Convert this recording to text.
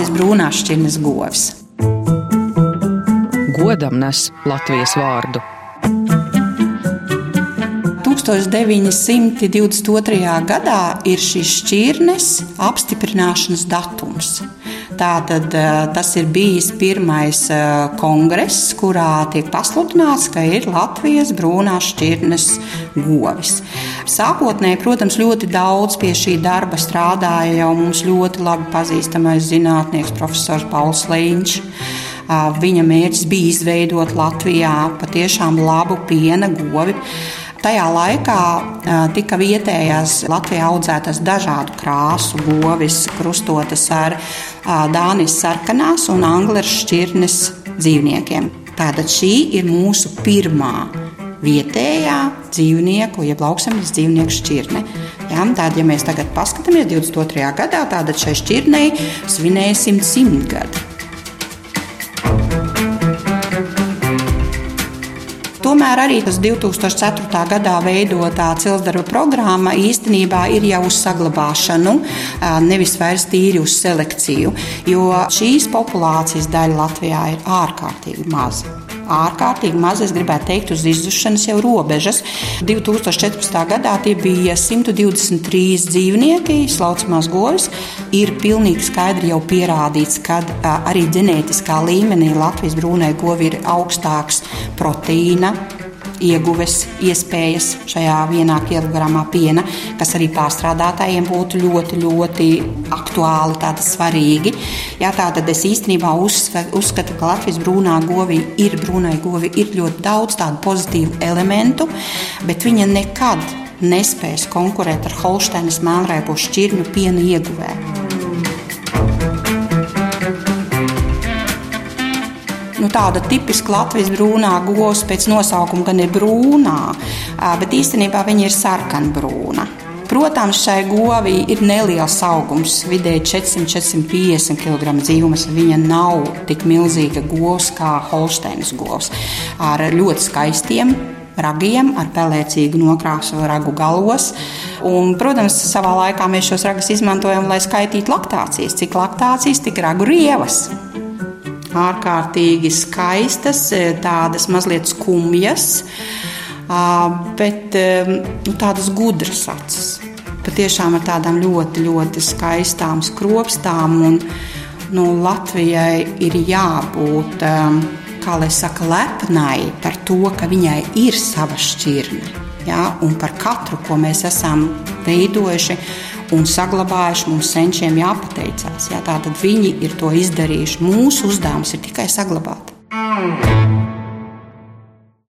Latvijas brūnās šķirnes govs. Godam nes Latvijas vārdu. 1922. gadā ir šīs šķirnes apstiprināšanas datums. Tātad tas ir bijis pirmais kongress, kurā tiek pasludināts, ka ir Latvijas brūnās šķirnes govis. Sākotnēji, protams, ļoti daudz pie šī darba strādāja jau mums ļoti labi pazīstamais zinātnieks profesors Pauls Līņš. Viņa mērķis bija izveidot Latvijā patiešām labu piena govi. Tajā laikā tika vietējās Latvijā audzētas dažādu krāsu govis, krustotas ar Dānijas sarkanās un Anglas šķirnes dzīvniekiem. Tātad šī ir mūsu pirmā vietējā dzīvnieku, jeb lauksaimniecības dzīvnieku šķirne. Ja, tātad, ja mēs tagad paskatāmies 22. gadā, tad šai šķirnei svinēsim simtgadu. Tomēr arī tas 2004. gadā veidotā cilsdarba programma īstenībā ir jau uz saglabāšanu, nevis vairs tīri uz selekciju, jo šīs populācijas daļa Latvijā ir ārkārtīgi maza ārkārtīgi maz, es gribētu teikt, uz izzušanas jau robežas. 2014. gadā tie bija 123 dzīvnieki, slaucamās govis. Ir pilnīgi skaidri jau pierādīts, ka arī ģenētiskā līmenī Latvijas brūnai govi ir augstāks proteīna ieguves iespējas šajā vienā kilogramā piena, kas arī pārstrādātājiem būtu ļoti, ļoti aktuāli, tādi svarīgi. Jā, tātad es īstenībā uzskatu, ka Latvijas brūnā govī ir brūnai govi, ir ļoti daudz tādu pozitīvu elementu, bet viņa nekad nespēs konkurēt ar Holsteinas melnraipo šķirņu piena ieguvēju. Nu, tāda tipiska Latvijas brūnā govs pēc nosaukuma gan ir brūnā, bet īstenībā viņa ir sarkanbrūna. Protams, šai govī ir neliels augums, vidēji 400-450 kg dzīvums. Viņa nav tik milzīga govs kā Holsteinas govs, ar ļoti skaistiem ragiem, ar pelēcīgu nokrāsu ragu galos. Un, protams, savā laikā mēs šos ragus izmantojam, lai skaitītu laktācijas, cik laktācijas, tik ragu rievas ārkārtīgi skaistas, e, tādas mazliet skumjas, bet nu, tādas gudras acis. Patiešām ar tādām ļoti, ļoti skaistām skropstām. Un, nu, Latvijai ir jābūt, kā lai saka, lepnai par to, ka viņai ir sava šķirne. Ja, un par katru, ko mēs esam veidojuši, un saglabājuši, mums senčiem jāpateicās. Jā, tātad viņi ir to izdarījuši. Mūsu uzdevums ir tikai saglabāt. Mm.